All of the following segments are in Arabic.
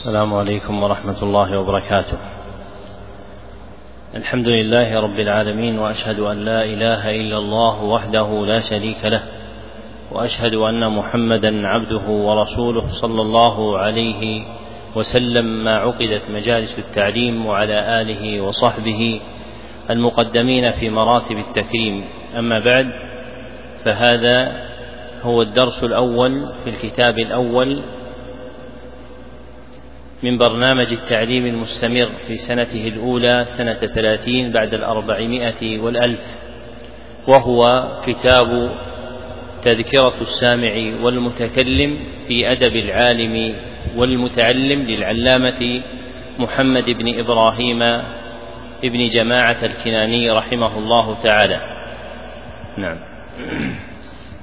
السلام عليكم ورحمة الله وبركاته. الحمد لله رب العالمين وأشهد أن لا إله إلا الله وحده لا شريك له، وأشهد أن محمدا عبده ورسوله صلى الله عليه وسلم ما عقدت مجالس التعليم وعلى آله وصحبه المقدمين في مراتب التكريم، أما بعد فهذا هو الدرس الأول في الكتاب الأول من برنامج التعليم المستمر في سنته الأولى سنة ثلاثين بعد الأربعمائة والألف وهو كتاب تذكرة السامع والمتكلم في أدب العالم والمتعلم للعلامة محمد بن إبراهيم ابن جماعة الكناني رحمه الله تعالى. نعم.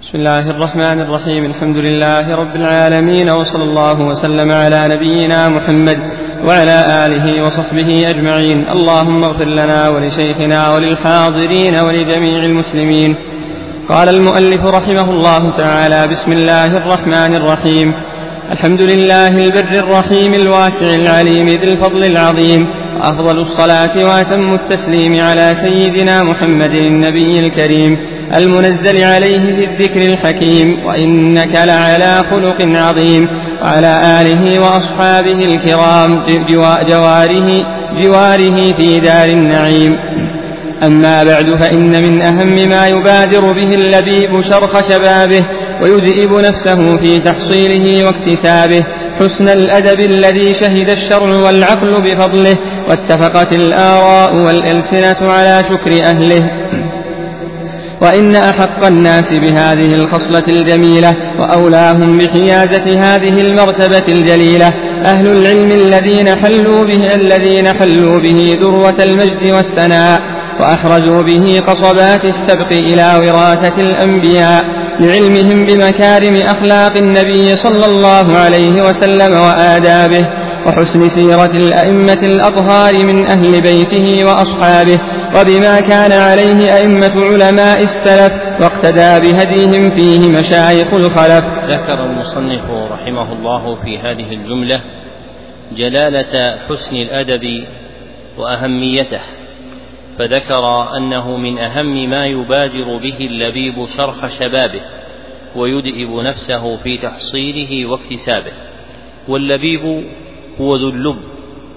بسم الله الرحمن الرحيم. الحمد لله رب العالمين وصلى الله وسلم على نبينا محمد وعلى آله وصحبه أجمعين. اللهم اغفر لنا ولشيخنا وللحاضرين ولجميع المسلمين. قال المؤلف رحمه الله تعالى بسم الله الرحمن الرحيم. الحمد لله البر الرحيم الواسع العليم ذي الفضل العظيم. وأفضل الصلاة وأتم التسليم على سيدنا محمد النبي الكريم المنزل عليه في الذكر الحكيم وإنك لعلى خلق عظيم. وعلى آله وأصحابه الكرام جواره جواره في دار النعيم. أما بعد فإن من أهم ما يبادر به اللبيب شرخ شبابه ويذئب نفسه في تحصيله واكتسابه. حسن الأدب الذي شهد الشرع والعقل بفضله واتفقت الآراء والألسنة على شكر أهله. وإن أحق الناس بهذه الخصلة الجميلة وأولاهم بحيازة هذه المرتبة الجليلة. أهل العلم الذين حلوا به الذين حلوا به ذروة المجد والسناء وأحرزوا به قصبات السبق إلى وراثة الأنبياء. لعلمهم بمكارم أخلاق النبي صلى الله عليه وسلم وآدابه وحسن سيرة الأئمة الأطهار من أهل بيته وأصحابه وبما كان عليه أئمة علماء السلف واقتدى بهديهم فيه مشايخ الخلف. ذكر المصنف رحمه الله في هذه الجملة جلالة حسن الأدب وأهميته. فذكر أنه من أهم ما يبادر به اللبيب شرح شبابه ويدئب نفسه في تحصيله واكتسابه. واللبيب هو ذو اللب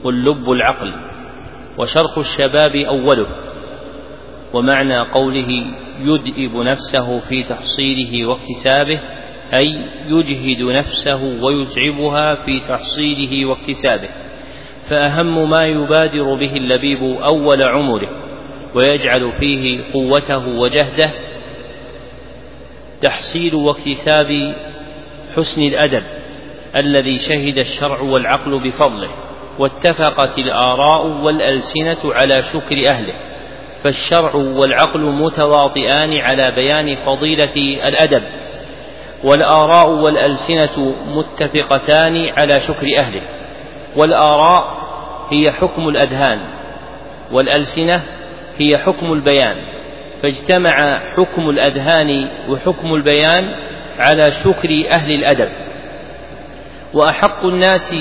واللب العقل وشرح الشباب أوله. ومعنى قوله يدئب نفسه في تحصيله واكتسابه أي يجهد نفسه ويتعبها في تحصيله واكتسابه. فأهم ما يبادر به اللبيب أول عمره. ويجعل فيه قوته وجهده تحصيل واكتساب حسن الأدب الذي شهد الشرع والعقل بفضله واتفقت الآراء والألسنة على شكر أهله فالشرع والعقل متواطئان على بيان فضيلة الأدب والآراء والألسنة متفقتان على شكر أهله والآراء هي حكم الأذهان والألسنة هي حكم البيان فاجتمع حكم الأذهان وحكم البيان على شكر أهل الأدب. وأحق الناس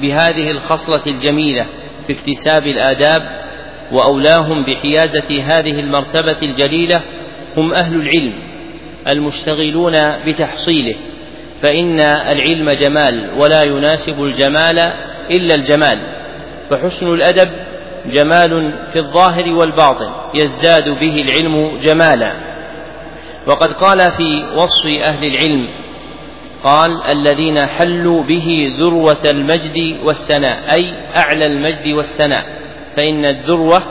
بهذه الخصلة الجميلة في اكتساب الآداب وأولاهم بحيازة هذه المرتبة الجليلة هم أهل العلم المشتغلون بتحصيله فإن العلم جمال ولا يناسب الجمال إلا الجمال فحسن الأدب جمال في الظاهر والباطن يزداد به العلم جمالا. وقد قال في وصف أهل العلم قال الذين حلوا به ذروة المجد والسناء أي أعلى المجد والسناء فإن الذروة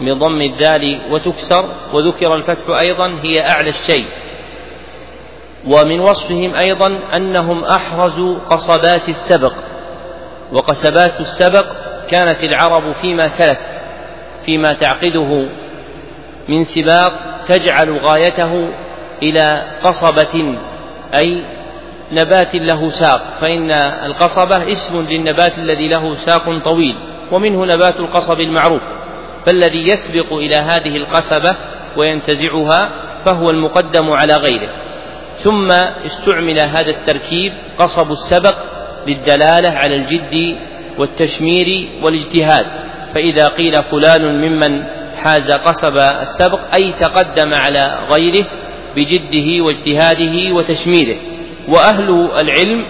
بضم الذال وتكسر وذكر الفتح أيضا هي أعلى الشيء. ومن وصفهم أيضا أنهم أحرزوا قصبات السبق. وقصبات السبق كانت العرب فيما سلف فيما تعقده من سباق تجعل غايته إلى قصبة أي نبات له ساق فإن القصبة اسم للنبات الذي له ساق طويل ومنه نبات القصب المعروف فالذي يسبق إلى هذه القصبة وينتزعها فهو المقدم على غيره. ثم استعمل هذا التركيب قصب السبق للدلالة على الجد والتشمير والاجتهاد. فإذا قيل فلان ممن حاز قصب السبق أي تقدم على غيره بجده واجتهاده وتشميره. وأهل العلم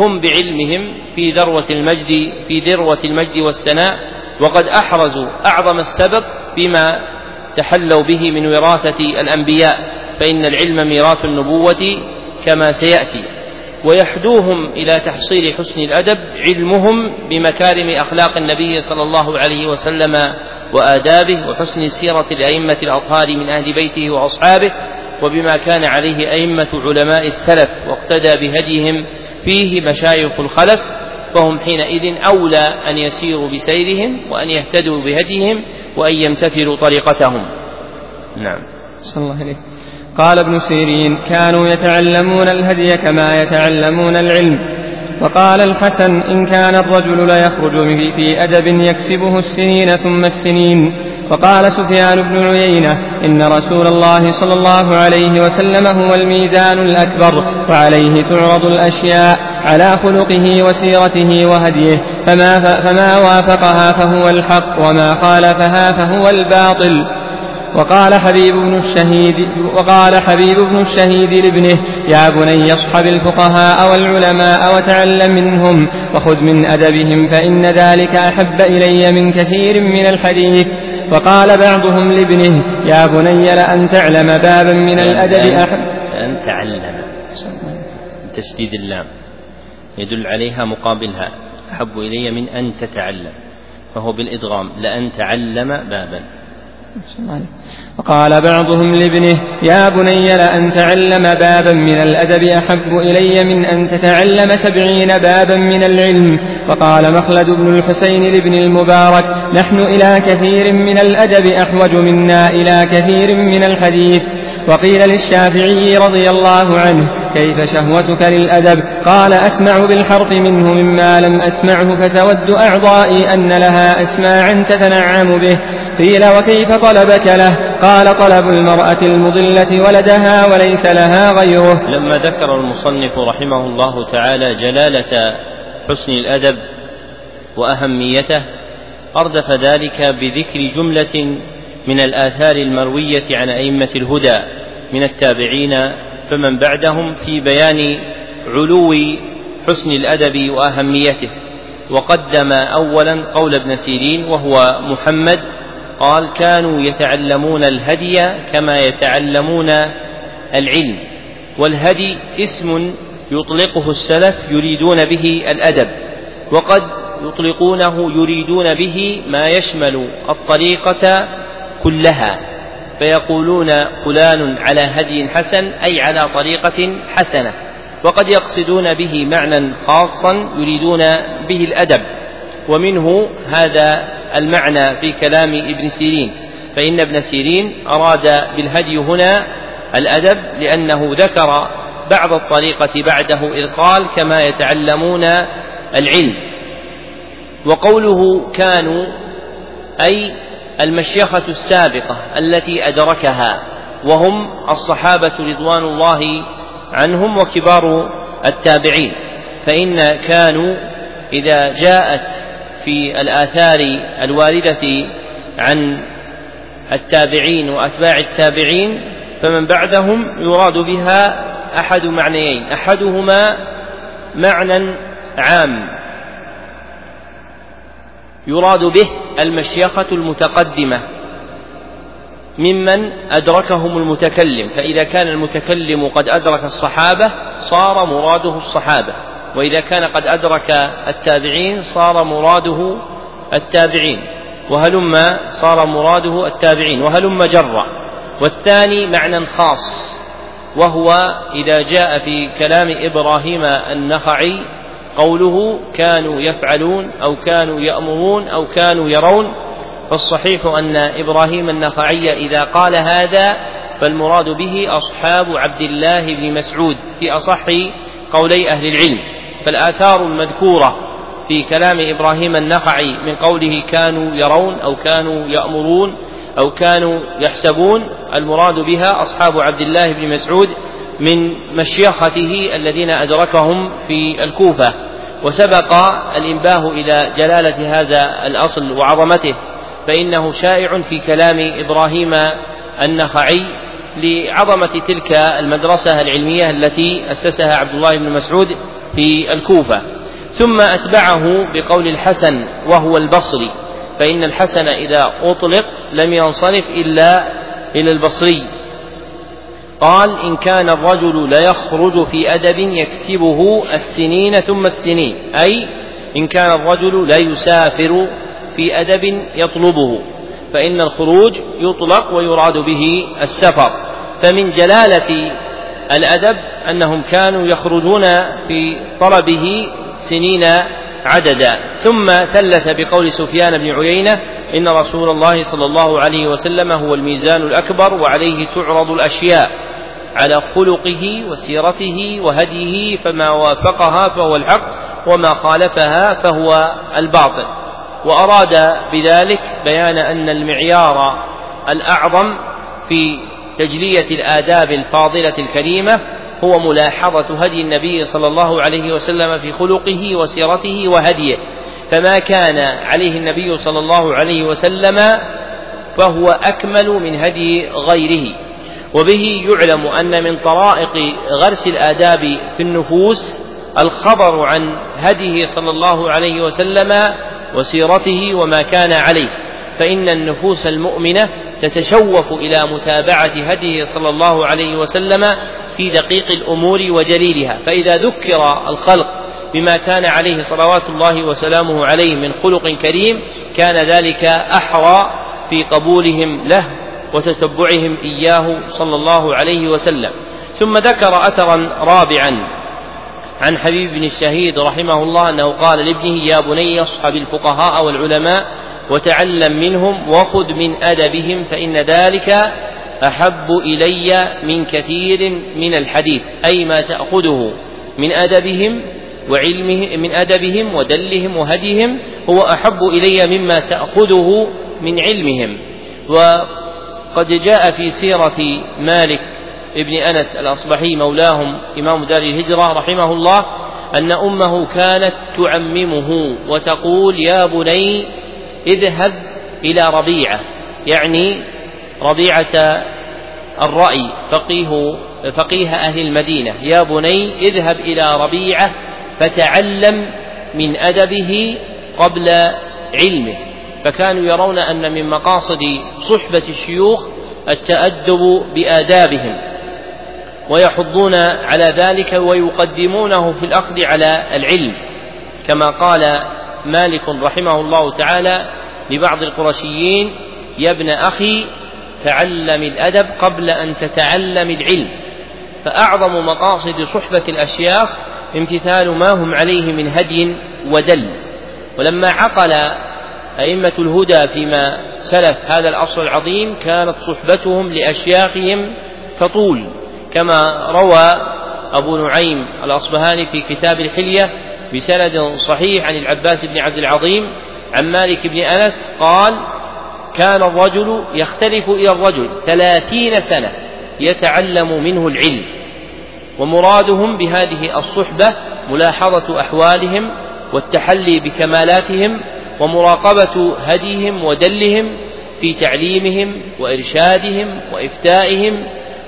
هم بعلمهم في ذروة المجد في ذروة المجد والثناء وقد أحرزوا أعظم السبق بما تحلوا به من وراثة الأنبياء. فإن العلم ميراث النبوة كما سيأتي. ويحدوهم إلى تحصيل حسن الأدب علمهم بمكارم أخلاق النبي صلى الله عليه وسلم وآدابه وحسن سيرة الأئمة الأطهار من أهل بيته وأصحابه وبما كان عليه أئمة علماء السلف واقتدى بهديهم فيه مشايخ الخلف فهم حينئذ أولى أن يسيروا بسيرهم وأن يهتدوا بهديهم وأن يمتثلوا طريقتهم. نعم. صلى الله عليه. قال ابن سيرين كانوا يتعلمون الهدي كما يتعلمون العلم. وقال الحسن إن كان الرجل ليخرج في أدب يكسبه السنين ثم السنين. وقال سفيان بن عيينة إن رسول الله صلى الله عليه وسلم هو الميزان الأكبر وعليه تعرض الأشياء على خلقه وسيرته وهديه فما, فما وافقها فهو الحق وما خالفها فهو الباطل. وقال حبيب بن الشهيد وقال حبيب بن الشهيد لابنه يا بني اصحب الفقهاء والعلماء وتعلم منهم وخذ من أدبهم فإن ذلك أحب إلي من كثير من الحديث. وقال بعضهم لابنه يا بني لأن تعلم بابا من الأدب أحب. لأن تعلم. تشديد اللام. يدل عليها مقابلها. أحب إلي من أن تتعلم. فهو بالإدغام لأن تعلم بابا. وقال بعضهم لابنه يا بني لأن تعلم بابا من الأدب أحب إلي من أن تتعلم سبعين بابا من العلم. وقال مخلد بن الحسين لابن المبارك نحن إلى كثير من الأدب أحوج منا إلى كثير من الحديث. وقيل للشافعي رضي الله عنه كيف شهوتك للأدب؟ قال أسمع بالحرف منه مما لم أسمعه فتود أعضائي أن لها أسماعا تتنعم به. قيل وكيف طلبك له؟ قال طلب المرأة المضلة ولدها وليس لها غيره. لما ذكر المصنف رحمه الله تعالى جلالة حسن الأدب وأهميته أردف ذلك بذكر جملة من الآثار المروية عن أئمة الهدى من التابعين فمن بعدهم في بيان علو حسن الأدب وأهميته. وقدم أولا قول ابن سيرين وهو محمد قال كانوا يتعلمون الهدي كما يتعلمون العلم والهدي اسم يطلقه السلف يريدون به الأدب وقد يطلقونه يريدون به ما يشمل الطريقة كلها فيقولون فلان على هدي حسن أي على طريقة حسنة وقد يقصدون به معنى خاصا يريدون به الأدب ومنه هذا المعنى في كلام ابن سيرين فإن ابن سيرين أراد بالهدي هنا الأدب لأنه ذكر بعض الطريقة بعده إذ قال كما يتعلمون العلم. وقوله كانوا أي المشيخة السابقة التي أدركها وهم الصحابة رضوان الله عنهم وكبار التابعين فإن كانوا إذا جاءت في الآثار الواردة عن التابعين وأتباع التابعين فمن بعدهم يراد بها أحد معنيين. أحدهما معنى عام. يراد به المشيخة المتقدمة ممن أدركهم المتكلم. فإذا كان المتكلم قد أدرك الصحابة صار مراده الصحابة. وإذا كان قد أدرك التابعين صار مراده التابعين وهلم صار مراده التابعين وهلم جرا. والثاني معنى خاص وهو إذا جاء في كلام إبراهيم النخعي قوله كانوا يفعلون أو كانوا يأمرون أو كانوا يرون فالصحيح أن إبراهيم النخعي إذا قال هذا فالمراد به أصحاب عبد الله بن مسعود في أصح قولي أهل العلم. فالآثار المذكورة في كلام إبراهيم النخعي من قوله كانوا يرون أو كانوا يأمرون أو كانوا يحسبون المراد بها أصحاب عبد الله بن مسعود من مشيخته الذين أدركهم في الكوفة. وسبق الإنباه إلى جلالة هذا الأصل وعظمته فإنه شائع في كلام إبراهيم النخعي لعظمة تلك المدرسة العلمية التي أسسها عبد الله بن مسعود في الكوفة. ثم أتبعه بقول الحسن وهو البصري. فإن الحسن إذا أطلق لم ينصرف إلا إلى البصري. قال إن كان الرجل ليخرج في أدب يكسبه السنين ثم السنين. أي إن كان الرجل ليسافر في أدب يطلبه. فإن الخروج يطلق ويراد به السفر. فمن جلالة الأدب أنهم كانوا يخرجون في طلبه سنين عددا. ثم ثلث بقول سفيان بن عيينة إن رسول الله صلى الله عليه وسلم هو الميزان الأكبر وعليه تعرض الأشياء على خلقه وسيرته وهديه فما وافقها فهو الحق وما خالفها فهو الباطل. وأراد بذلك بيان أن المعيار الأعظم في تجلية الآداب الفاضلة الكريمة هو ملاحظة هدي النبي صلى الله عليه وسلم في خلقه وسيرته وهديه. فما كان عليه النبي صلى الله عليه وسلم فهو أكمل من هدي غيره. وبه يعلم أن من طرائق غرس الآداب في النفوس الخبر عن هديه صلى الله عليه وسلم وسيرته وما كان عليه. فإن النفوس المؤمنة تتشوف إلى متابعة هديه صلى الله عليه وسلم في دقيق الأمور وجليلها. فإذا ذكر الخلق بما كان عليه صلوات الله وسلامه عليه من خلق كريم كان ذلك أحرى في قبولهم له وتتبعهم إياه صلى الله عليه وسلم. ثم ذكر أثرا رابعا. عن حبيب بن الشهيد رحمه الله أنه قال لابنه يا بني اصحب الفقهاء والعلماء وتعلم منهم وخذ من أدبهم فإن ذلك أحب إلي من كثير من الحديث. أي ما تأخذه من أدبهم وعلمه من أدبهم ودلهم وهديهم هو أحب إلي مما تأخذه من علمهم. وقد جاء في سيرة مالك ابن أنس الأصبحي مولاهم إمام دار الهجرة رحمه الله أن أمه كانت تعممه وتقول يا بني اذهب إلى ربيعة يعني ربيعة الرأي فقيه فقيه أهل المدينة يا بني اذهب إلى ربيعة فتعلم من أدبه قبل علمه فكانوا يرون أن من مقاصد صحبة الشيوخ التأدب بآدابهم. ويحضون على ذلك ويقدمونه في الأخذ على العلم. كما قال مالك رحمه الله تعالى لبعض القرشيين يا ابن أخي تعلم الأدب قبل أن تتعلم العلم. فأعظم مقاصد صحبة الأشياخ امتثال ما هم عليه من هدي ودل. ولما عقل أئمة الهدى فيما سلف هذا الأصل العظيم كانت صحبتهم لأشياخهم تطول. كما روى أبو نعيم الأصبهاني في كتاب الحلية بسند صحيح عن العباس بن عبد العظيم عن مالك بن أنس قال كان الرجل يختلف إلى الرجل ثلاثين سنة يتعلم منه العلم ومرادهم بهذه الصحبة ملاحظة أحوالهم والتحلي بكمالاتهم ومراقبة هديهم ودلهم في تعليمهم وإرشادهم وإفتائهم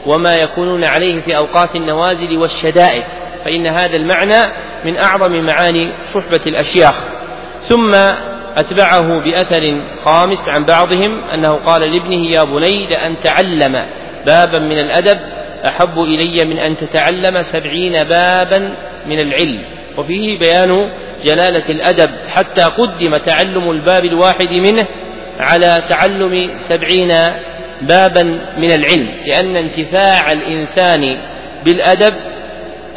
وما يكونون عليه في أوقات النوازل والشدائد فإن هذا المعنى من أعظم معاني صحبة الأشياخ. ثم أتبعه بأثر خامس عن بعضهم أنه قال لابنه يا بني لأن تعلم بابا من الأدب أحب إلي من أن تتعلم سبعين بابا من العلم. وفيه بيان جلالة الأدب حتى قدم تعلم الباب الواحد منه على تعلم سبعين بابا من العلم لأن انتفاع الإنسان بالأدب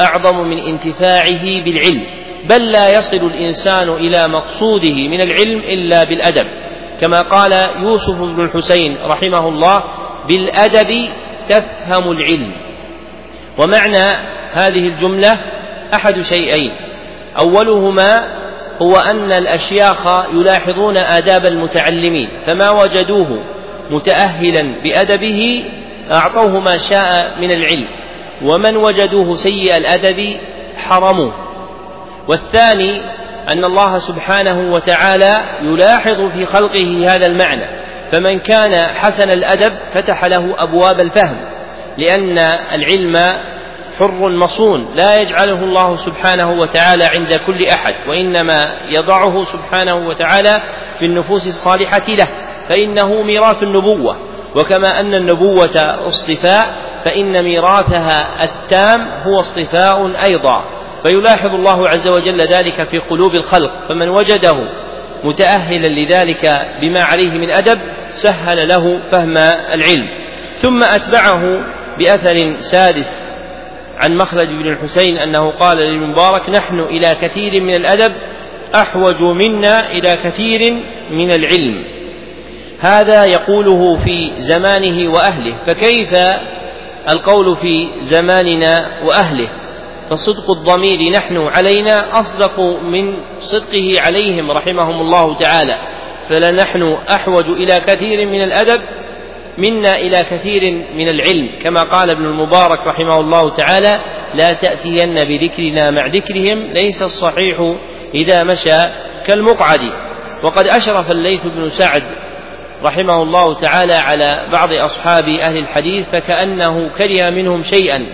أعظم من انتفاعه بالعلم. بل لا يصل الإنسان إلى مقصوده من العلم إلا بالأدب. كما قال يوسف بن الحسين رحمه الله بالأدب تفهم العلم. ومعنى هذه الجملة أحد شيئين. أولهما هو أن الأشياخ يلاحظون آداب المتعلمين فما وجدوه متأهلا بأدبه أعطوه ما شاء من العلم ومن وجدوه سيء الأدب حرموه. والثاني أن الله سبحانه وتعالى يلاحظ في خلقه هذا المعنى فمن كان حسن الأدب فتح له أبواب الفهم لأن العلم حر مصون لا يجعله الله سبحانه وتعالى عند كل أحد وإنما يضعه سبحانه وتعالى في النفوس الصالحة له. فإنه ميراث النبوة. وكما أن النبوة اصطفاء فإن ميراثها التام هو اصطفاء أيضا. فيلاحظ الله عز وجل ذلك في قلوب الخلق. فمن وجده متأهلا لذلك بما عليه من أدب سهل له فهم العلم. ثم أتبعه بأثر سادس عن مخلد بن الحسين أنه قال للمبارك نحن إلى كثير من الأدب أحوج منا إلى كثير من العلم. هذا يقوله في زمانه وأهله فكيف القول في زماننا وأهله؟ فصدق الضمير نحن علينا أصدق من صدقه عليهم رحمهم الله تعالى فلنحن أحوج إلى كثير من الأدب منا إلى كثير من العلم كما قال ابن المبارك رحمه الله تعالى لا تأتين بذكرنا مع ذكرهم ليس الصحيح إذا مشى كالمقعد وقد أشرف الليث بن سعد رحمه الله تعالى على بعض أصحاب أهل الحديث فكأنه كره منهم شيئا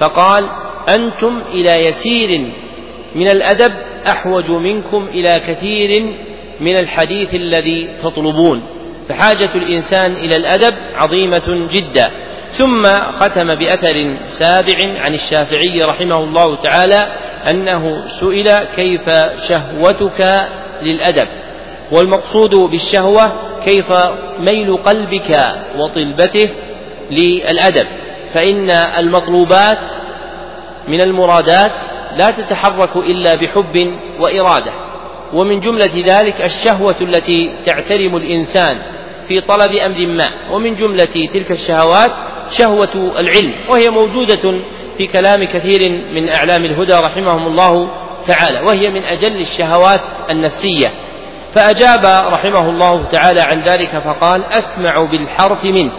فقال أنتم إلى يسير من الأدب أحوج منكم إلى كثير من الحديث الذي تطلبون. فحاجة الإنسان إلى الأدب عظيمة جدا. ثم ختم بأثر سابع عن الشافعي رحمه الله تعالى أنه سئل كيف شهوتك للأدب؟ والمقصود بالشهوة كيف ميل قلبك وطلبته للأدب فإن المطلوبات من المرادات لا تتحرك إلا بحب وإرادة ومن جملة ذلك الشهوة التي تعترم الإنسان في طلب أمر ما ومن جملة تلك الشهوات شهوة العلم وهي موجودة في كلام كثير من أعلام الهدى رحمهم الله تعالى وهي من أجل الشهوات النفسية. فأجاب رحمه الله تعالى عن ذلك فقال أسمع بالحرف منه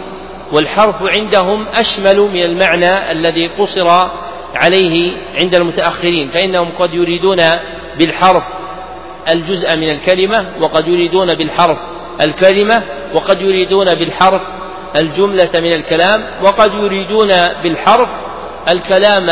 والحرف عندهم أشمل من المعنى الذي قصر عليه عند المتأخرين فإنهم قد يريدون بالحرف الجزء من الكلمة وقد يريدون بالحرف الكلمة وقد يريدون بالحرف الجملة من الكلام وقد يريدون بالحرف الكلام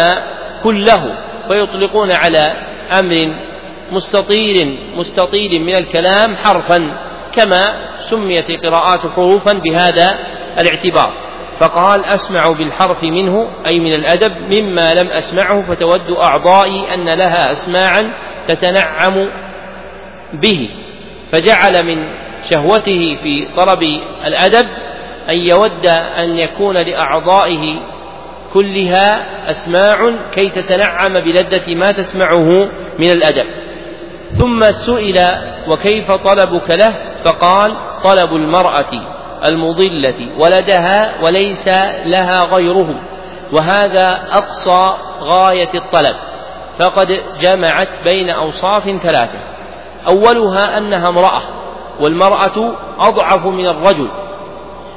كله ويطلقون على أمر مستطيل مستطيل من الكلام حرفا كما سميت القراءات حروفا بهذا الاعتبار. فقال أسمع بالحرف منه أي من الأدب مما لم أسمعه فتود أعضائي أن لها أسماعا تتنعم به. فجعل من شهوته في طلب الأدب أن يود أن يكون لأعضائه كلها أسماع كي تتنعم بلذة ما تسمعه من الأدب. ثم سئل وكيف طلبك له؟ فقال طلب المرأة المضلة ولدها وليس لها غيره وهذا أقصى غاية الطلب فقد جمعت بين أوصاف ثلاثة أولها أنها امرأة والمرأة أضعف من الرجل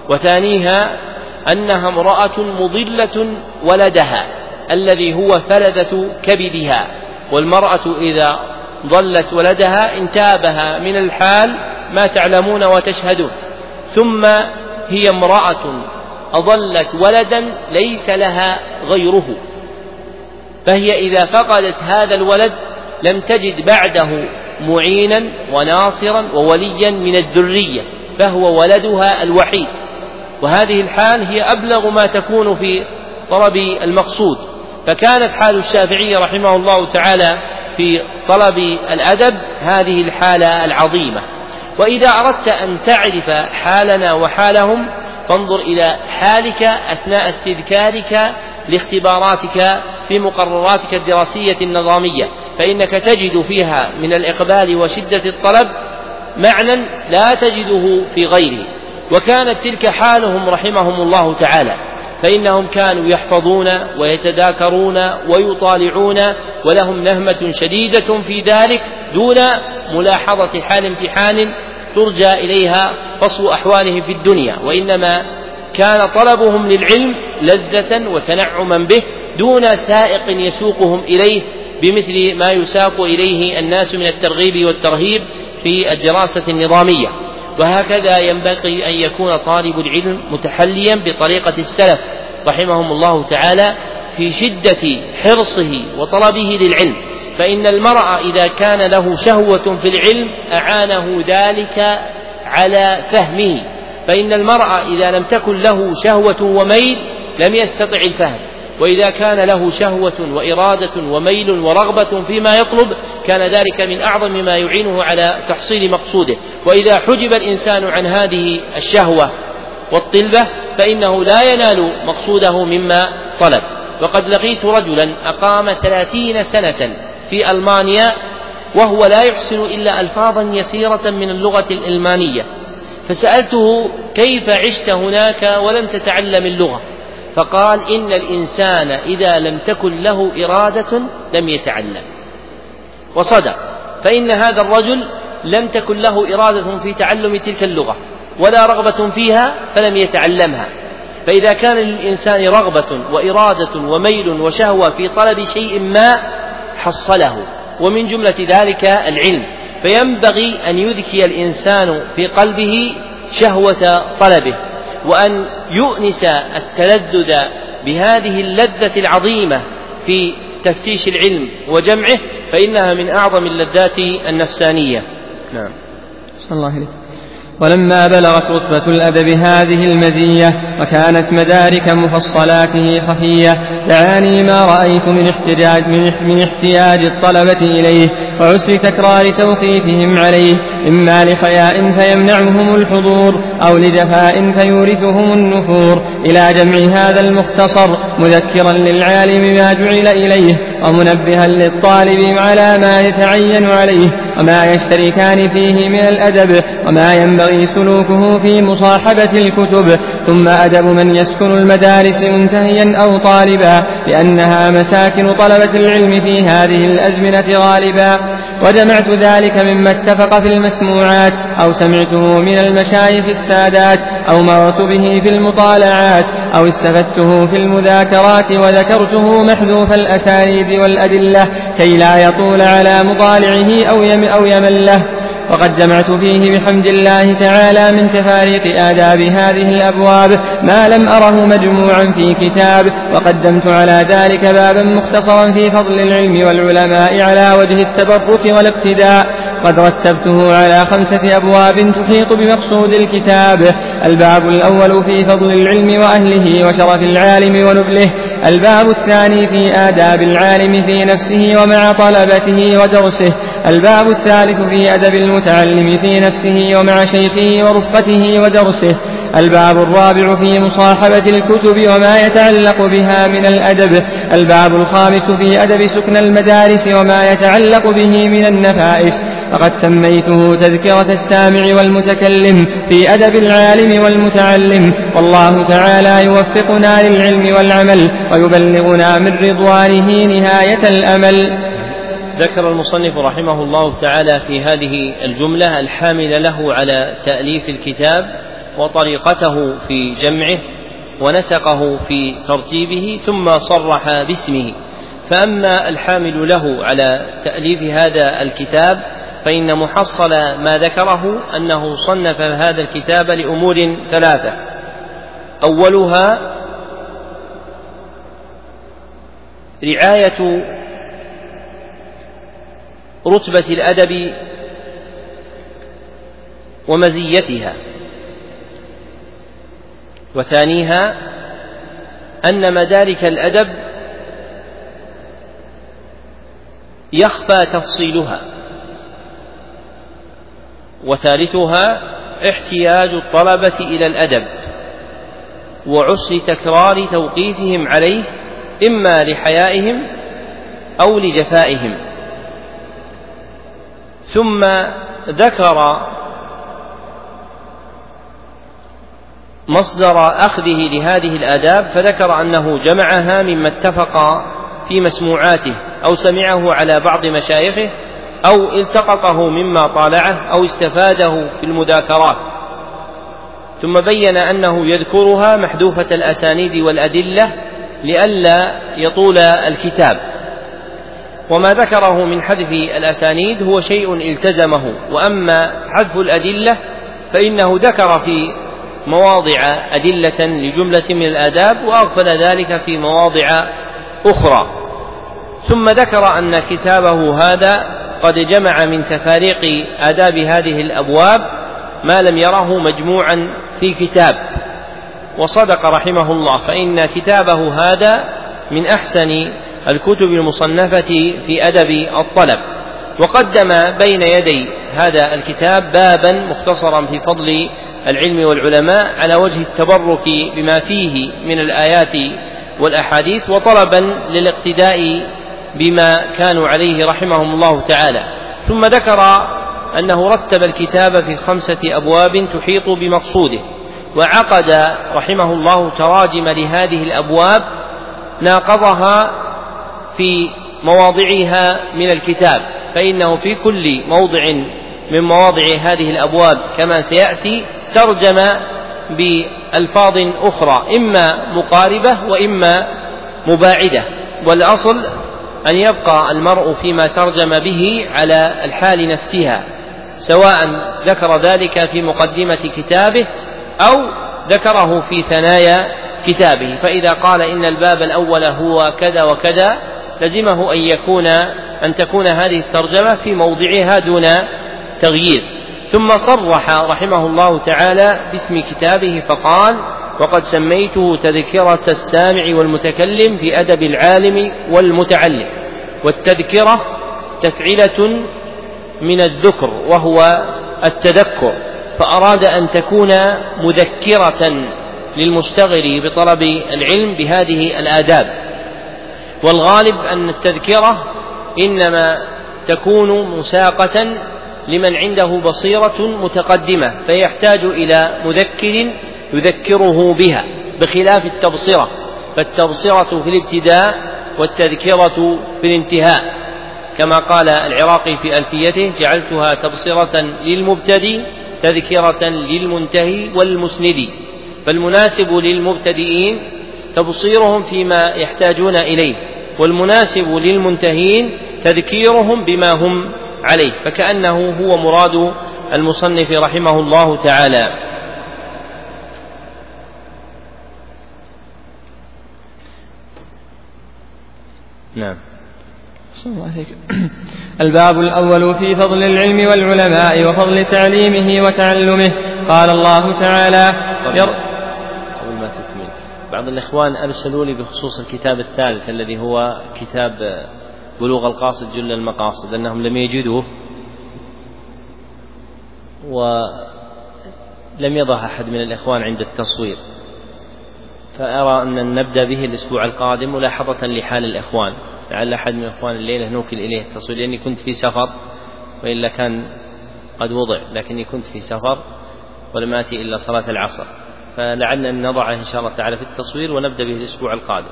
وثانيها أنها امرأة مضلة ولدها الذي هو فلذة كبدها والمرأة إذا ضلت ولدها انتابها من الحال ما تعلمون وتشهدون. ثم هي امرأة أضلت ولدا ليس لها غيره. فهي إذا فقدت هذا الولد لم تجد بعده معينا وناصرا ووليا من الذرية فهو ولدها الوحيد. وهذه الحال هي أبلغ ما تكون في طلب المقصود. فكانت حال الشافعي رحمه الله تعالى في طلب الأدب هذه الحالة العظيمة. وإذا أردت أن تعرف حالنا وحالهم فانظر إلى حالك أثناء استذكارك لاختباراتك في مقرراتك الدراسية النظامية فإنك تجد فيها من الإقبال وشدة الطلب معنى لا تجده في غيره. وكانت تلك حالهم رحمهم الله تعالى. فإنهم كانوا يحفظون ويتذاكرون ويطالعون ولهم نهمة شديدة في ذلك دون ملاحظة حال امتحان ترجى إليها فصل أحوالهم في الدنيا. وإنما كان طلبهم للعلم لذة وتنعما به دون سائق يسوقهم إليه بمثل ما يساق إليه الناس من الترغيب والترهيب في الدراسة النظامية. وهكذا ينبغي أن يكون طالب العلم متحليا بطريقة السلف رحمهم الله تعالى في شدة حرصه وطلبه للعلم. فإن المرء إذا كان له شهوة في العلم أعانه ذلك على فهمه. فإن المرء إذا لم تكن له شهوة وميل لم يستطع الفهم. وإذا كان له شهوة وإرادة وميل ورغبة فيما يطلب كان ذلك من أعظم ما يعينه على تحصيل مقصوده. وإذا حجب الإنسان عن هذه الشهوة والطلبة فإنه لا ينال مقصوده مما طلب. وقد لقيت رجلا أقام ثلاثين سنة في ألمانيا وهو لا يحسن إلا ألفاظا يسيرة من اللغة الألمانية. فسألته كيف عشت هناك ولم تتعلم اللغة. فقال إن الإنسان إذا لم تكن له إرادة لم يتعلم. وصدق. فإن هذا الرجل لم تكن له إرادة في تعلم تلك اللغة ولا رغبة فيها فلم يتعلمها. فإذا كان للإنسان رغبة وإرادة وميل وشهوة في طلب شيء ما حصله. ومن جملة ذلك العلم. فينبغي أن يذكي الإنسان في قلبه شهوة طلبه وأن يؤنس التلذذ بهذه اللذة العظيمة في تفتيش العلم وجمعه فإنها من أعظم اللذات النفسانية. نعم. صلى الله عليه ولما بلغت رتبة الأدب هذه المزية وكانت مدارك مفصلاته خفية دعاني ما رأيت من احتجاج من احتياج الطلبة إليه وعسر تكرار توقيفهم عليه إما لحياء فيمنعهم الحضور أو لجفاء فيورثهم النفور. إلى جمع هذا المختصر مذكرا للعالم ما جعل إليه. ومنبها للطالب على ما يتعين عليه وما يشتركان فيه من الأدب وما ينبغي سلوكه في مصاحبة الكتب. ثم أدب من يسكن المدارس منتهيا أو طالبا لأنها مساكن طلبة العلم في هذه الأزمنة غالبا. وجمعت ذلك مما اتفق في المسموعات أو سمعته من المشايخ السادات أو مررت به في المطالعات أو استفدته في المذاكرات وذكرته محذوف والأدلة كي لا يطول على مطالعه أو يم أو يمل له وقد جمعت فيه بحمد الله تعالى من تفاريق آداب هذه الأبواب ما لم أره مجموعا في كتاب. وقدمت على ذلك بابا مختصرا في فضل العلم والعلماء على وجه التبرك والاقتداء. قد رتبته على خمسة أبواب تحيط بمقصود الكتاب. الباب الأول في فضل العلم وأهله وشرف العالم ونبله. الباب الثاني في آداب العالم في نفسه ومع طلبته ودرسه. الباب الثالث في أدب المتعلم في نفسه ومع شيخه ورفقته ودرسه. الباب الرابع في مصاحبة الكتب وما يتعلق بها من الأدب. الباب الخامس في أدب سكن المدارس وما يتعلق به من النفائس. فقد سميته تذكرة السامع والمتكلم في أدب العالم والمتعلم. والله تعالى يوفقنا للعلم والعمل ويبلغنا من رضوانه نهاية الأمل. ذكر المصنف رحمه الله تعالى في هذه الجملة الحامل له على تأليف الكتاب وطريقته في جمعه ونسقه في ترتيبه ثم صرح باسمه. فأما الحامل له على تأليف هذا الكتاب فإن محصل ما ذكره أنه صنف هذا الكتاب لأمور ثلاثة. أولها رعاية رتبة الأدب ومزيتها. وثانيها أن مدارك الأدب يخفى تفصيلها. وثالثها احتياج الطلبة إلى الأدب وعسر تكرار توقيفهم عليه إما لحيائهم أو لجفائهم. ثم ذكر مصدر أخذه لهذه الآداب فذكر أنه جمعها مما اتفق في مسموعاته أو سمعه على بعض مشايخه أو التقطه مما طالعه أو استفاده في المذاكرات. ثم بين أنه يذكرها محذوفة الأسانيد والأدلة لئلا يطول الكتاب. وما ذكره من حذف الأسانيد هو شيء التزمه. وأما حذف الأدلة فإنه ذكر في مواضع أدلة لجملة من الآداب وأغفل ذلك في مواضع أخرى. ثم ذكر أن كتابه هذا قد جمع من تفاريق آداب هذه الأبواب ما لم يره مجموعا في كتاب. وصدق رحمه الله فإن كتابه هذا من أحسن الكتب المصنفة في أدب الطلب. وقدم بين يدي هذا الكتاب بابا مختصرا في فضل العلم والعلماء على وجه التبرك بما فيه من الآيات والأحاديث وطلبا للاقتداء بما كانوا عليه رحمهم الله تعالى. ثم ذكر أنه رتب الكتاب في خمسة أبواب تحيط بمقصوده وعقد رحمه الله تراجم لهذه الأبواب ناقضها في مواضعها من الكتاب فإنه في كل موضع من مواضع هذه الأبواب كما سيأتي ترجم بألفاظ أخرى إما مقاربة وإما مباعدة. والأصل أن يبقى المرء فيما ترجم به على الحال نفسها سواء ذكر ذلك في مقدمة كتابه أو ذكره في ثنايا كتابه. فإذا قال إن الباب الأول هو كذا وكذا لزمه أن يكون أن تكون هذه الترجمة في موضعها دون تغيير. ثم صرح رحمه الله تعالى باسم كتابه فقال وقد سميته تذكرة السامع والمتكلم في أدب العالم والمتعلم والتذكرة تفعلة من الذكر وهو التذكر فأراد أن تكون مذكرة للمشتغل بطلب العلم بهذه الآداب. والغالب أن التذكرة إنما تكون مساقة لمن عنده بصيرة متقدمة فيحتاج إلى مذكر يذكره بها بخلاف التبصرة فالتبصرة في الابتداء والتذكرة في الانتهاء. كما قال العراقي في ألفيته جعلتها تبصرة للمبتدئ تذكرة للمنتهي والمسند. فالمناسب للمبتدئين تبصيرهم فيما يحتاجون إليه والمناسب للمنتهين تذكيرهم بما هم عليه فكأنه هو مراد المصنف رحمه الله تعالى. نعم. الله الباب الأول في فضل العلم والعلماء وفضل تعليمه وتعلمه. قال الله تعالى قبل, قبل ما تكمل. بعض الإخوان أرسلوا لي بخصوص الكتاب الثالث الذي هو كتاب بلوغ القاصد جل المقاصد أنهم لم يجدوه. ولم يضع أحد من الإخوان عند التصوير. فأرى أن نبدأ به الأسبوع القادم ملاحظة لحال الإخوان. لعل أحد من الإخوان الليلة نوكل إليه. التصوير لأني كنت في سفر وإلا كان قد وضع لكني كنت في سفر ولم آتي إلا صلاة العصر. فلعلنا أن نضعه إن شاء الله تعالى في التصوير ونبدأ به الأسبوع القادم.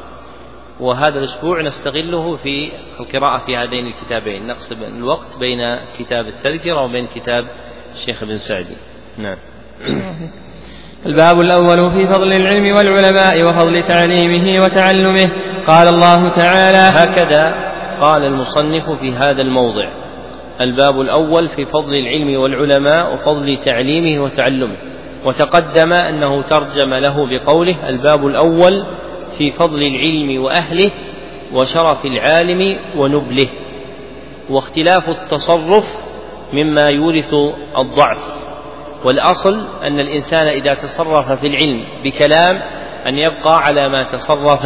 وهذا الأسبوع نستغله في القراءة في هذين الكتابين. نقسم الوقت بين كتاب التذكرة وبين كتاب الشيخ ابن سعدي. نعم. الباب الأول في فضل العلم والعلماء وفضل تعليمه وتعلمه. قال الله تعالى هكذا قال المصنف في هذا الموضع. الباب الأول في فضل العلم والعلماء وفضل تعليمه وتعلمه. وتقدم أنه ترجم له بقوله الباب الأول في فضل العلم وأهله وشرف العالم ونبله. واختلاف التصرف مما يورث الضعف. والأصل أن الإنسان إذا تصرف في العلم بكلام أن يبقى على ما تصرف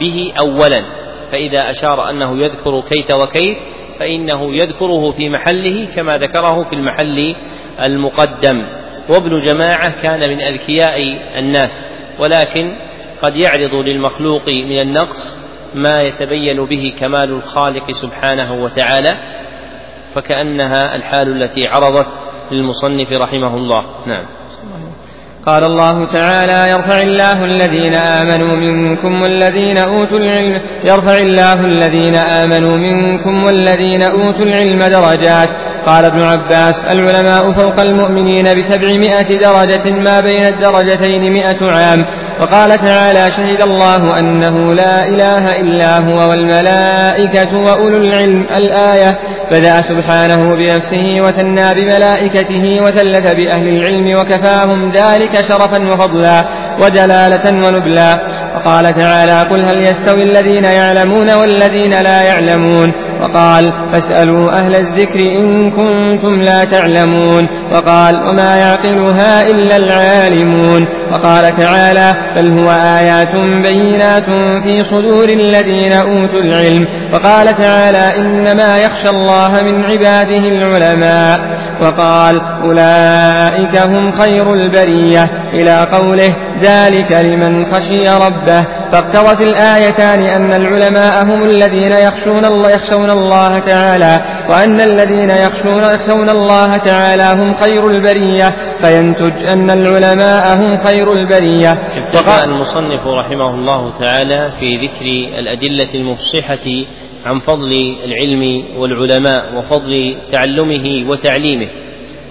به أولا. فإذا أشار أنه يذكر كيت وكيت فإنه يذكره في محله كما ذكره في المحل المقدم. وابن جماعة كان من أذكياء الناس ولكن قد يعرض للمخلوق من النقص ما يتبين به كمال الخالق سبحانه وتعالى فكأنها الحال التي عرضت للمصنف رحمه الله. نعم. قال الله تعالى يرفع الله الذين آمنوا منكم والذين أوتوا العلم يرفع الله الذين آمنوا منكم والذين أوتوا العلم درجات. قال ابن عباس العلماء فوق المؤمنين بسبعمائة درجة ما بين الدرجتين مئة عام. وقال تعالى شهد الله أنه لا إله إلا هو والملائكة وأولو العلم الآية. بدأ سبحانه بنفسه وثنى بملائكته وثلث بأهل العلم وكفاهم ذلك شرفا وفضلا ودلالة ونبلا. وقال تعالى قل هل يستوي الذين يعلمون والذين لا يعلمون. وقال فاسألوا أهل الذكر إن كنتم لا تعلمون. وقال وما يعقلها إلا العالمون. وقال تعالى بل هو آيات بينات في صدور الذين أوتوا العلم. وقال تعالى إنما يخشى الله من عباده العلماء. وقال أولئك هم خير البرية. إلى قوله ذلك لمن خشي ربه فاقتضت الآيتان أن العلماء هم الذين يخشون الله, يخشون الله تعالى وأن الذين يخشون, يخشون الله تعالى هم خير البرية فينتج أن العلماء هم خير البرية وقال المصنف رحمه الله تعالى في ذكر الأدلة المفصحة عن فضل العلم والعلماء وفضل تعلمه وتعليمه.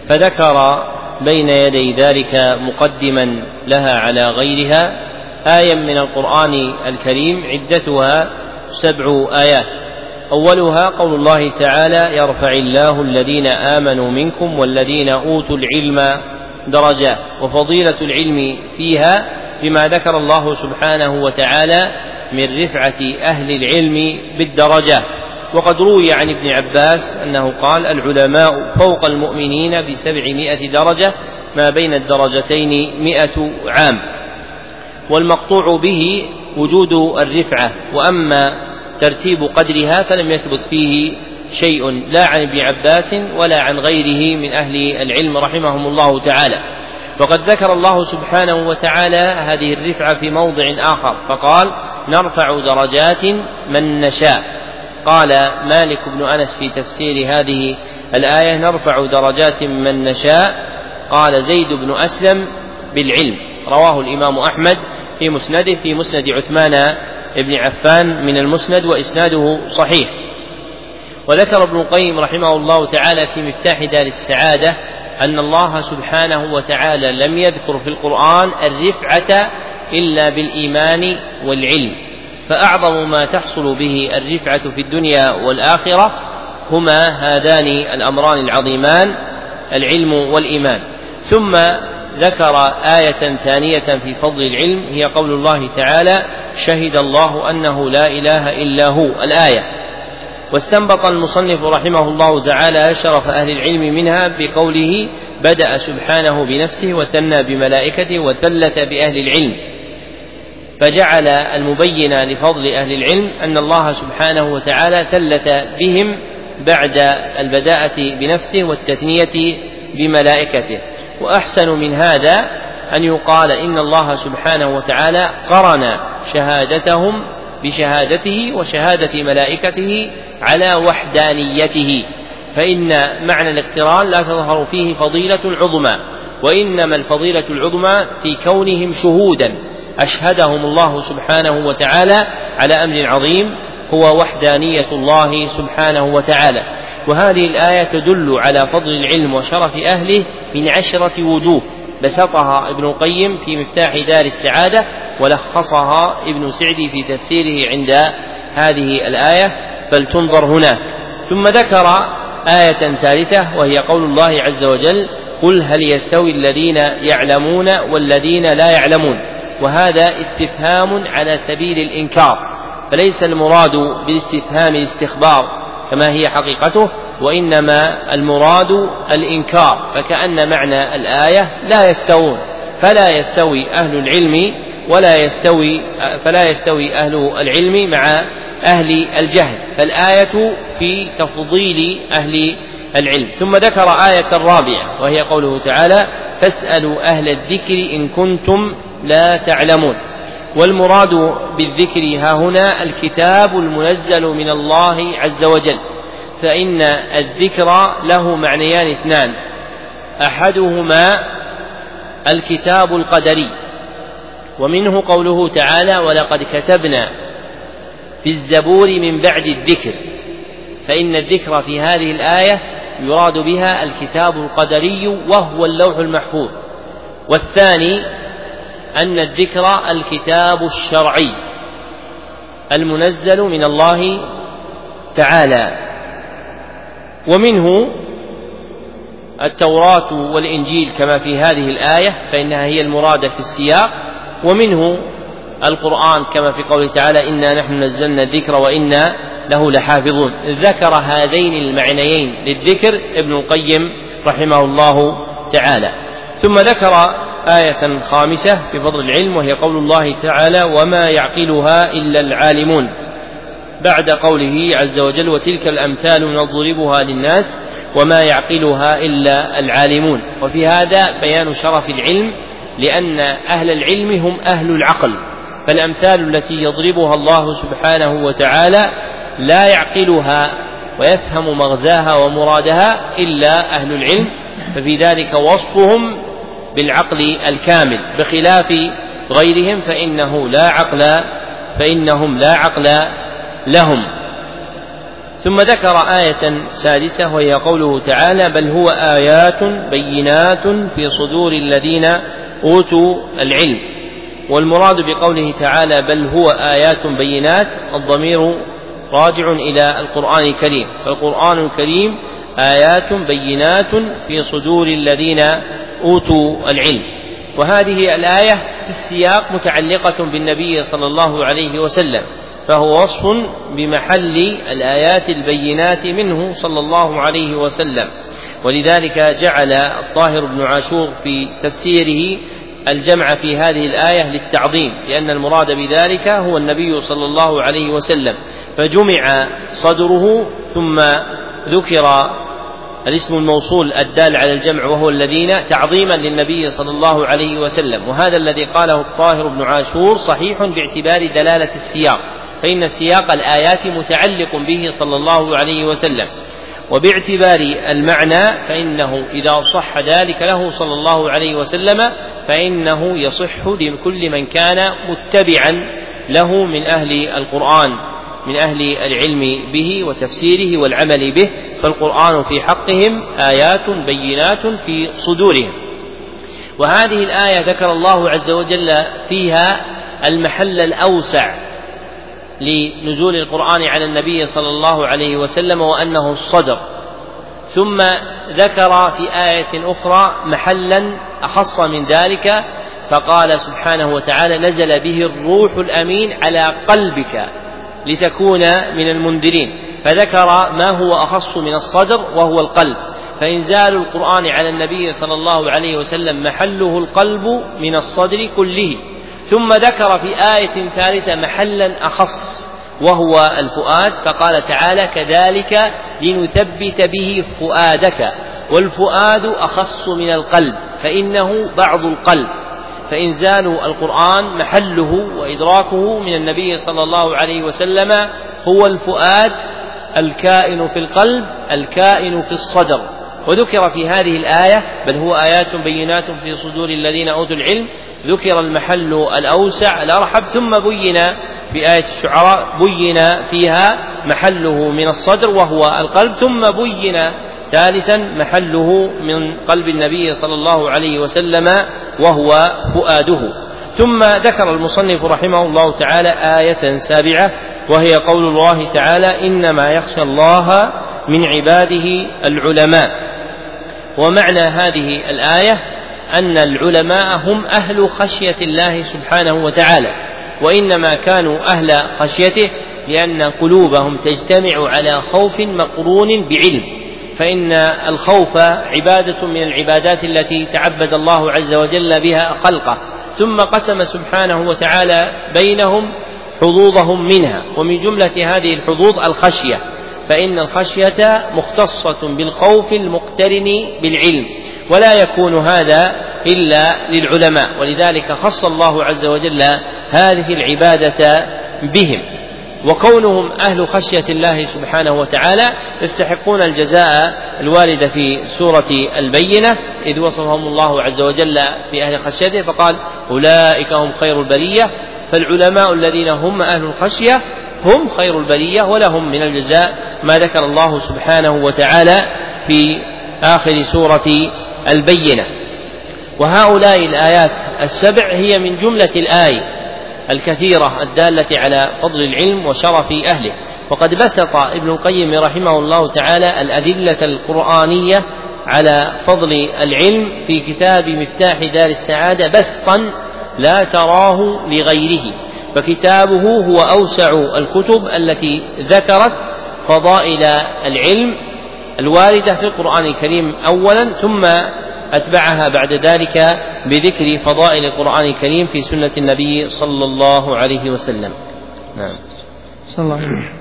فذكر بين يدي ذلك مقدما لها على غيرها. آية من القرآن الكريم عدتها سبع آيات. أولها قول الله تعالى يرفع الله الذين آمنوا منكم والذين أوتوا العلم درجات وفضيلة العلم فيها بما ذكر الله سبحانه وتعالى من رفعة أهل العلم بالدرجات وقد روي عن ابن عباس أنه قال العلماء فوق المؤمنين بسبعمائة درجة ما بين الدرجتين مئة عام. والمقطوع به وجود الرفعة وأما ترتيب قدرها فلم يثبت فيه شيء لا عن ابن عباس ولا عن غيره من أهل العلم رحمهم الله تعالى. وقد ذكر الله سبحانه وتعالى هذه الرفعة في موضع آخر فقال نرفع درجات من نشاء قال مالك بن أنس في تفسير هذه الآية نرفع درجات من نشاء. قال زيد بن أسلم بالعلم. رواه الإمام أحمد في مسنده في مسند عثمان بن عفان من المسند وإسناده صحيح. وذكر ابن القيم رحمه الله تعالى في مفتاح دار السعادة أن الله سبحانه وتعالى لم يذكر في القرآن الرفعة إلا بالإيمان والعلم. فأعظم ما تحصل به الرفعة في الدنيا والآخرة هما هذان الأمران العظيمان العلم والإيمان. ثم ذكر آية ثانية في فضل العلم هي قول الله تعالى شهد الله أنه لا إله إلا هو. الآية واستنبط المصنف رحمه الله تعالى شرف أهل العلم منها بقوله بدأ سبحانه بنفسه وثنى بملائكته وثلث بأهل العلم. فجعل المبين لفضل أهل العلم أن الله سبحانه وتعالى ثلث بهم بعد البداءة بنفسه والتثنية بملائكته. وأحسن من هذا أن يقال إن الله سبحانه وتعالى قرن شهادتهم بشهادته وشهادة ملائكته على وحدانيته. فإن معنى الاقتران لا تظهر فيه فضيلة عظمى وإنما الفضيلة العظمى في كونهم شهودا. أشهدهم الله سبحانه وتعالى على أمر عظيم هو وحدانية الله سبحانه وتعالى. وهذه الآية تدل على فضل العلم وشرف أهله من عشرة وجوه. بسطها ابن القيم في مفتاح دار السعادة ولخصها ابن سعدي في تفسيره عند هذه الآية. فلتنظر هناك. ثم ذكر آية ثالثة وهي قول الله عز وجل قل هل يستوي الذين يعلمون والذين لا يعلمون؟ وهذا استفهام على سبيل الإنكار فليس المراد بالاستفهام الاستخبار كما هي حقيقته وإنما المراد الإنكار فكأن معنى الآية لا يستوون فلا يستوي أهل العلم ولا يستوي فلا يستوي أهل العلم مع أهل الجهل فالآية في تفضيل أهل العلم. ثم ذكر آية رابعة وهي قوله تعالى فاسألوا أهل الذكر إن كنتم لا تعلمون. والمراد بالذكر ها هنا الكتاب المنزل من الله عز وجل. فإن الذكر له معنيان اثنان. أحدهما الكتاب القدري. ومنه قوله تعالى ولقد كتبنا في الزبور من بعد الذكر فإن الذكر في هذه الآية يراد بها الكتاب القدري وهو اللوح المحفوظ. والثاني أن الذكر الكتاب الشرعي المنزل من الله تعالى ومنه التوراة والإنجيل كما في هذه الآية فإنها هي المرادة في السياق ومنه القرآن كما في قوله تعالى إنا نحن نزلنا الذكر وإنا له لحافظون ذكر هذين المعنيين للذكر ابن القيم رحمه الله تعالى. ثم ذكر آية خامسة في فضل العلم وهي قول الله تعالى وما يعقلها إلا العالمون بعد قوله عز وجل وتلك الأمثال نضربها للناس وما يعقلها إلا العالمون وفي هذا بيان شرف العلم لأن أهل العلم هم أهل العقل. فالأمثال التي يضربها الله سبحانه وتعالى لا يعقلها ويفهم مغزاها ومرادها إلا أهل العلم ففي ذلك وصفهم بالعقل الكامل بخلاف غيرهم فإنه لا عقل فإنهم لا عقل لهم. ثم ذكر آية سادسة وهي قوله تعالى بل هو آيات بينات في صدور الذين أوتوا العلم. والمراد بقوله تعالى بل هو آيات بينات الضمير راجع إلى القرآن الكريم. فالقرآن الكريم آيات بينات في صدور الذين أوتوا العلم. وهذه الآية في السياق متعلقة بالنبي صلى الله عليه وسلم فهو وصف بمحل الآيات البينات منه صلى الله عليه وسلم. ولذلك جعل الطاهر بن عاشور في تفسيره الجمع في هذه الآية للتعظيم لأن المراد بذلك هو النبي صلى الله عليه وسلم. فجمع صدره ثم ذكر الاسم الموصول الدال على الجمع وهو الذين تعظيما للنبي صلى الله عليه وسلم. وهذا الذي قاله الطاهر بن عاشور صحيح باعتبار دلالة السياق فإن سياق الآيات متعلق به صلى الله عليه وسلم. وباعتبار المعنى فإنه إذا صح ذلك له صلى الله عليه وسلم فإنه يصح لكل من كان متبعا له من أهل القرآن. من أهل العلم به وتفسيره والعمل به فالقرآن في حقهم آيات بينات في صدورهم. وهذه الآية ذكر الله عز وجل فيها المحل الأوسع لنزول القرآن على النبي صلى الله عليه وسلم وأنه الصدر. ثم ذكر في آية أخرى محلا أخص من ذلك فقال سبحانه وتعالى نزل به الروح الأمين على قلبك. لتكون من المنذرين. فذكر ما هو أخص من الصدر وهو القلب. فإنزال القرآن على النبي صلى الله عليه وسلم محله القلب من الصدر كله. ثم ذكر في آية ثالثة محلا أخص وهو الفؤاد فقال تعالى كذلك لنثبت به فؤادك. والفؤاد أخص من القلب فإنه بعض القلب. فإنزال القرآن محله وإدراكه من النبي صلى الله عليه وسلم هو الفؤاد الكائن في القلب الكائن في الصدر. وذكر في هذه الآية بل هو آيات بينات في صدور الذين أوتوا العلم ذكر المحل الأوسع الأرحب ثم بين في آية الشعراء بين فيها محله من الصدر وهو القلب ثم بين ثالثا محله من قلب النبي صلى الله عليه وسلم وهو فؤاده. ثم ذكر المصنف رحمه الله تعالى آية سابعة وهي قول الله تعالى إنما يخشى الله من عباده العلماء. ومعنى هذه الآية أن العلماء هم أهل خشية الله سبحانه وتعالى وإنما كانوا أهل خشيته لأن قلوبهم تجتمع على خوف مقرون بعلم. فإن الخوف عبادة من العبادات التي تعبد الله عز وجل بها خلقه ثم قسم سبحانه وتعالى بينهم حظوظهم منها ومن جملة هذه الحظوظ الخشية فإن الخشية مختصة بالخوف المقترن بالعلم ولا يكون هذا إلا للعلماء ولذلك خص الله عز وجل هذه العبادة بهم. وكونهم أهل خشية الله سبحانه وتعالى يستحقون الجزاء الوارد في سورة البينة إذ وصفهم الله عز وجل في أهل خشيته فقال أولئك هم خير البرية فالعلماء الذين هم أهل الخشية هم خير البرية ولهم من الجزاء ما ذكر الله سبحانه وتعالى في آخر سورة البينة. وهؤلاء الآيات السبع هي من جملة الآي الكثيرة الدالة على فضل العلم وشرف أهله. وقد بسط ابن القيم رحمه الله تعالى الأدلة القرآنية على فضل العلم في كتاب مفتاح دار السعادة بسطا لا تراه لغيره. فكتابه هو أوسع الكتب التي ذكرت فضائل العلم الواردة في القرآن الكريم أولا ثم أتبعها بعد ذلك بذكر فضائل القرآن الكريم في سنة النبي صلى الله عليه وسلم. نعم. صلى الله عليه وسلم.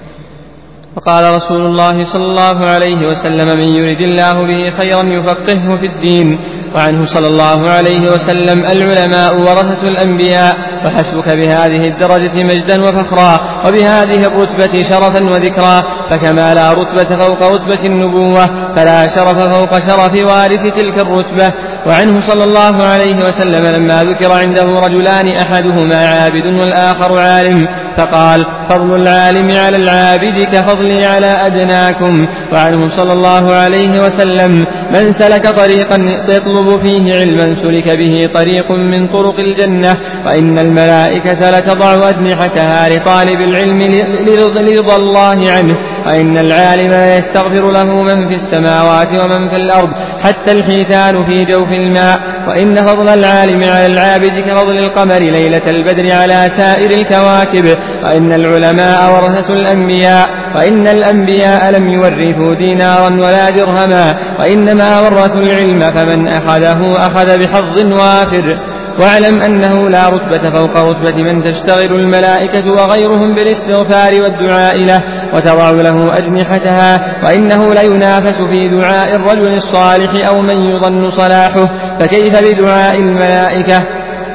فقال رسول الله صلى الله عليه وسلم من يرد الله به خيرا يفقهه في الدين وعنه صلى الله عليه وسلم العلماء ورثة الأنبياء وحسبك بهذه الدرجة مجدا وفخرا وبهذه الرتبة شرفا وذكرا فكما لا رتبة فوق رتبة النبوة فلا شرف فوق شرف وارث تلك الرتبة. وعنه صلى الله عليه وسلم لما ذكر عنده رجلان أحدهما عابد والآخر عالم. فقال فضل العالم على العابد كفضلي على أدناكم. وعنه صلى الله عليه وسلم من سلك طريقا يطلب فيه علما سلك به طريق من طرق الجنة. وإن الملائكة لتضع أجنحتها لطالب العلم لرضا الله عنه. وإن العالم يستغفر له من في السماوات ومن في الأرض حتى الحيتان في جوف الماء. وإن فضل العالم على العابد كفضل القمر ليلة البدر على سائر الكواكب. وإن العلماء ورثة الأنبياء. وإن الأنبياء لم يورثوا دينارا ولا درهما. وإنما ورثوا العلم فمن أخذه أخذ بحظ وافر. واعلم أنه لا رتبة فوق رتبة من تشتغل الملائكة وغيرهم بالاستغفار والدعاء له وتضع له أجنحتها وإنه لينافس في دعاء الرجل الصالح أو من يظن صلاحه فكيف بدعاء الملائكة؟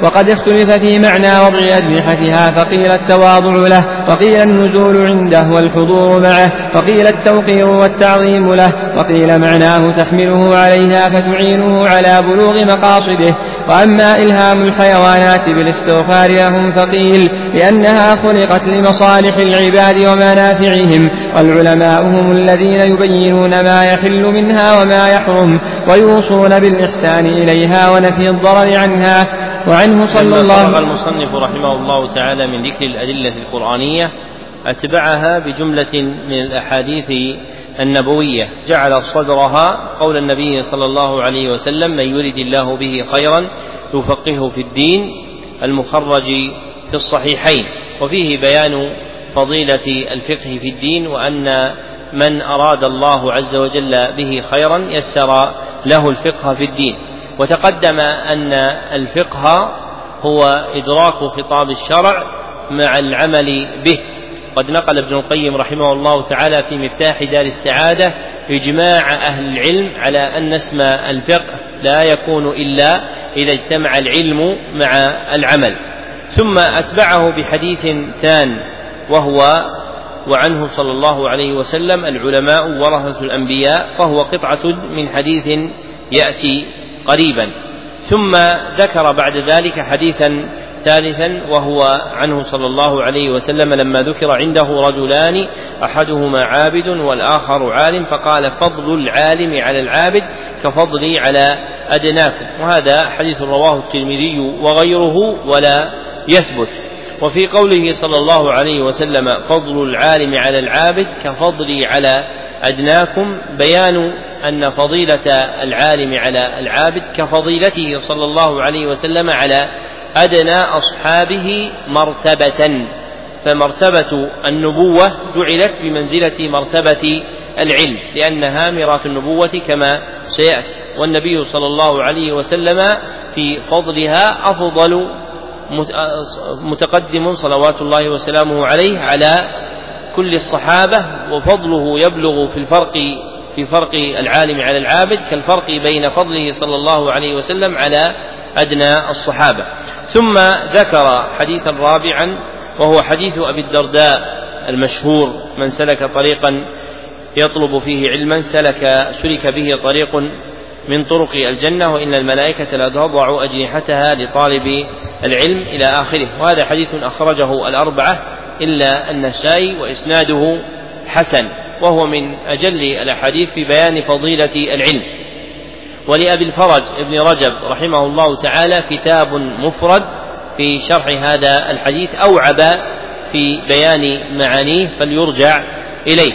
وقد اختلف في معنى وضع أجنحتها فقيل التواضع له وقيل النزول عنده والحضور معه وقيل التوقير والتعظيم له وقيل معناه تحمله عليها فتعينه على بلوغ مقاصده. وأما إلهام الحيوانات بالاستغفار لهم فقيل لأنها خلقت لمصالح العباد ومنافعهم والعلماء هم الذين يبينون ما يحل منها وما يحرم ويوصون بالإحسان إليها ونفي الضرر عنها. وعنه صلى الله عليه المصنف رحمه الله تعالى من ذكر الأدلة القرآنية أتبعها بجملة من الأحاديث النبوية. جعل صدرها قول النبي صلى الله عليه وسلم من يرد الله به خيرا يفقهه في الدين المخرج في الصحيحين. وفيه بيان فضيلة الفقه في الدين وأن من أراد الله عز وجل به خيرا يسر له الفقه في الدين. وتقدم أن الفقه هو إدراك خطاب الشرع مع العمل به. قد نقل ابن القيم رحمه الله تعالى في مفتاح دار السعادة إجماع أهل العلم على أن اسم الفقه لا يكون إلا إذا اجتمع العلم مع العمل. ثم أتبعه بحديث ثان وهو وعنه صلى الله عليه وسلم العلماء ورثة الأنبياء فهو قطعة من حديث يأتي قريبا. ثم ذكر بعد ذلك حديثا ثالثا وهو عنه صلى الله عليه وسلم لما ذكر عنده رجلان أحدهما عابد والآخر عالم فقال فضل العالم على العابد كفضلي على أدناكم. وهذا حديث رواه الترمذي وغيره ولا يثبت. وفي قوله صلى الله عليه وسلم فضل العالم على العابد كفضلي على أدناكم بيان أن فضيلة العالم على العابد كفضيلته صلى الله عليه وسلم على أدنى أصحابه مرتبة. فمرتبة النبوة جعلت بمنزلة مرتبة العلم لأنها ميراث النبوة كما سيأتي. والنبي صلى الله عليه وسلم في فضلها أفضل متقدم صلوات الله وسلامه عليه على كل الصحابة وفضله يبلغ في الفرق في فرق العالم على العابد كالفرق بين فضله صلى الله عليه وسلم على أدنى الصحابة. ثم ذكر حديثا رابعا وهو حديث أبي الدرداء المشهور من سلك طريقا يطلب فيه علما سلك سلك به طريق من طرق الجنة وإن الملائكة لا تضع أجنحتها لطالب العلم إلى آخره. وهذا حديث أخرجه الأربعة إلا النسائي وإسناده حسن. وهو من أجل الأحاديث في بيان فضيلة العلم. ولأبي الفرج ابن رجب رحمه الله تعالى كتاب مفرد في شرح هذا الحديث أوعب في بيان معانيه فليرجع إليه.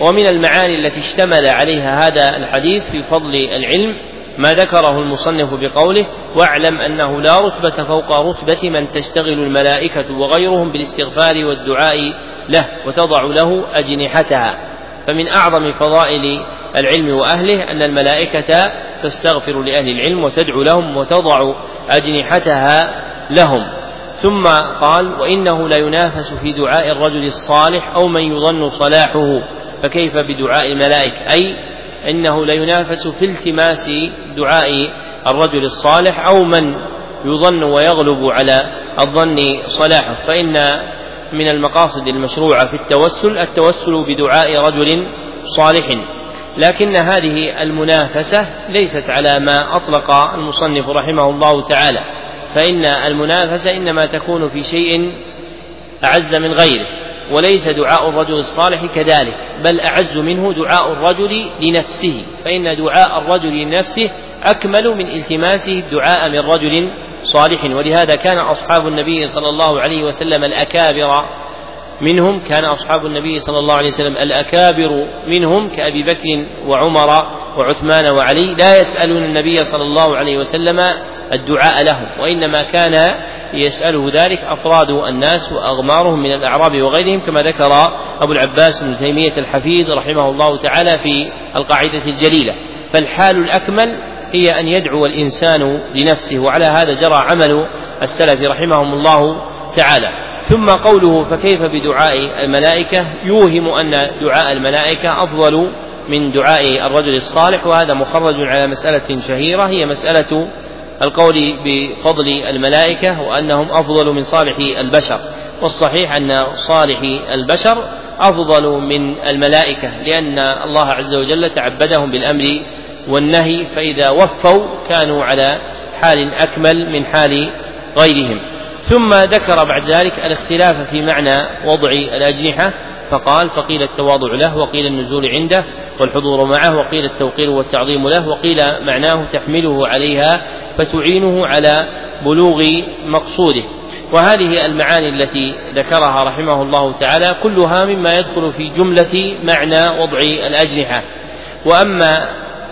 ومن المعاني التي اشتمل عليها هذا الحديث في فضل العلم ما ذكره المصنف بقوله واعلم أنه لا رتبة فوق رتبة من تشتغل الملائكة وغيرهم بالاستغفار والدعاء له وتضع له أجنحتها. فمن أعظم فضائل العلم وأهله أن الملائكة تستغفر لأهل العلم وتدعو لهم وتضع أجنحتها لهم. ثم قال وإنه لا ينافس في دعاء الرجل الصالح أو من يظن صلاحه. فكيف بدعاء الملائكة؟ أي إنه لا ينافس في التماس دعاء الرجل الصالح أو من يظن ويغلب على الظن صلاحه. فإن من المقاصد المشروعة في التوسل التوسل بدعاء رجل صالح. لكن هذه المنافسة ليست على ما أطلق المصنف رحمه الله تعالى. فإن المنافسة إنما تكون في شيء أعز من غيره وليس دعاء الرجل الصالح كذلك بل أعز منه دعاء الرجل لنفسه. فإن دعاء الرجل لنفسه أكمل من التماسه الدعاء من رجل صالح ولهذا كان أصحاب النبي صلى الله عليه وسلم الأكابر منهم كان أصحاب النبي صلى الله عليه وسلم الأكابر منهم كأبي بكر وعمر وعثمان وعلي. لا يسألون النبي صلى الله عليه وسلم الدعاء لهم وإنما كان يسأله ذلك أفراد الناس وأغمارهم من الأعراب وغيرهم كما ذكر أبو العباس بن تيمية الحفيظ رحمه الله تعالى في القاعدة الجليلة. فالحال الأكمل هي أن يدعو الإنسان لنفسه وعلى هذا جرى عمل السلف رحمهم الله تعالى. ثم قوله فكيف بدعاء الملائكة؟ يوهم أن دعاء الملائكة أفضل من دعاء الرجل الصالح وهذا مخرج على مسألة شهيرة هي مسألة القول بفضل الملائكة وأنهم أفضل من صالح البشر. والصحيح أن صالح البشر أفضل من الملائكة لأن الله عز وجل تعبدهم بالأمر والنهي فإذا وفوا كانوا على حال أكمل من حال غيرهم. ثم ذكر بعد ذلك الاختلاف في معنى وضع الأجنحة فقال فقيل التواضع له وقيل النزول عنده والحضور معه وقيل التوقير والتعظيم له وقيل معناه تحمله عليها فتعينه على بلوغ مقصوده. وهذه المعاني التي ذكرها رحمه الله تعالى كلها مما يدخل في جملة معنى وضع الأجنحة. وأما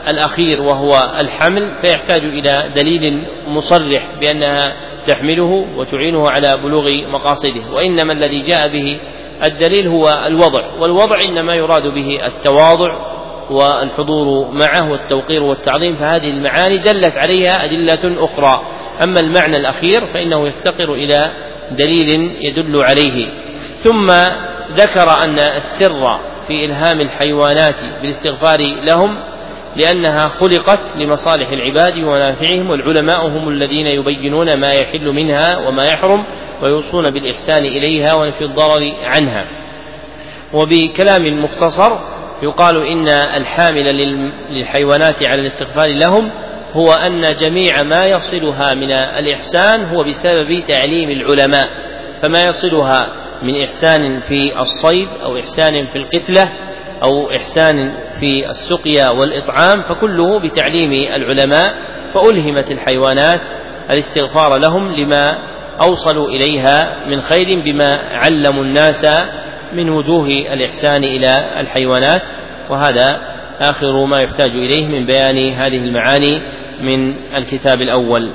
الأخير وهو الحمل فيحتاج إلى دليل مصرح بأنها تحمله وتعينه على بلوغ مقاصده. وإنما الذي جاء به الدليل هو الوضع والوضع إنما يراد به التواضع والحضور معه والتوقير والتعظيم فهذه المعاني دلت عليها أدلة أخرى. أما المعنى الأخير فإنه يفتقر إلى دليل يدل عليه. ثم ذكر أن السر في إلهام الحيوانات بالاستغفار لهم لأنها خلقت لمصالح العباد ومنافعهم والعلماء هم الذين يبينون ما يحل منها وما يحرم ويوصون بالإحسان إليها ونفي الضرر عنها. وبكلام مختصر يقال إن الحامل للحيوانات على الاستغفار لهم هو أن جميع ما يصلها من الإحسان هو بسبب تعليم العلماء فما يصلها من إحسان في الصيد أو إحسان في القتلة أو إحسان في السقيا والإطعام فكله بتعليم العلماء فألهمت الحيوانات الاستغفار لهم لما أوصلوا إليها من خير بما علموا الناس من وجوه الإحسان إلى الحيوانات وهذا آخر ما يحتاج إليه من بيان هذه المعاني من الكتاب الأول.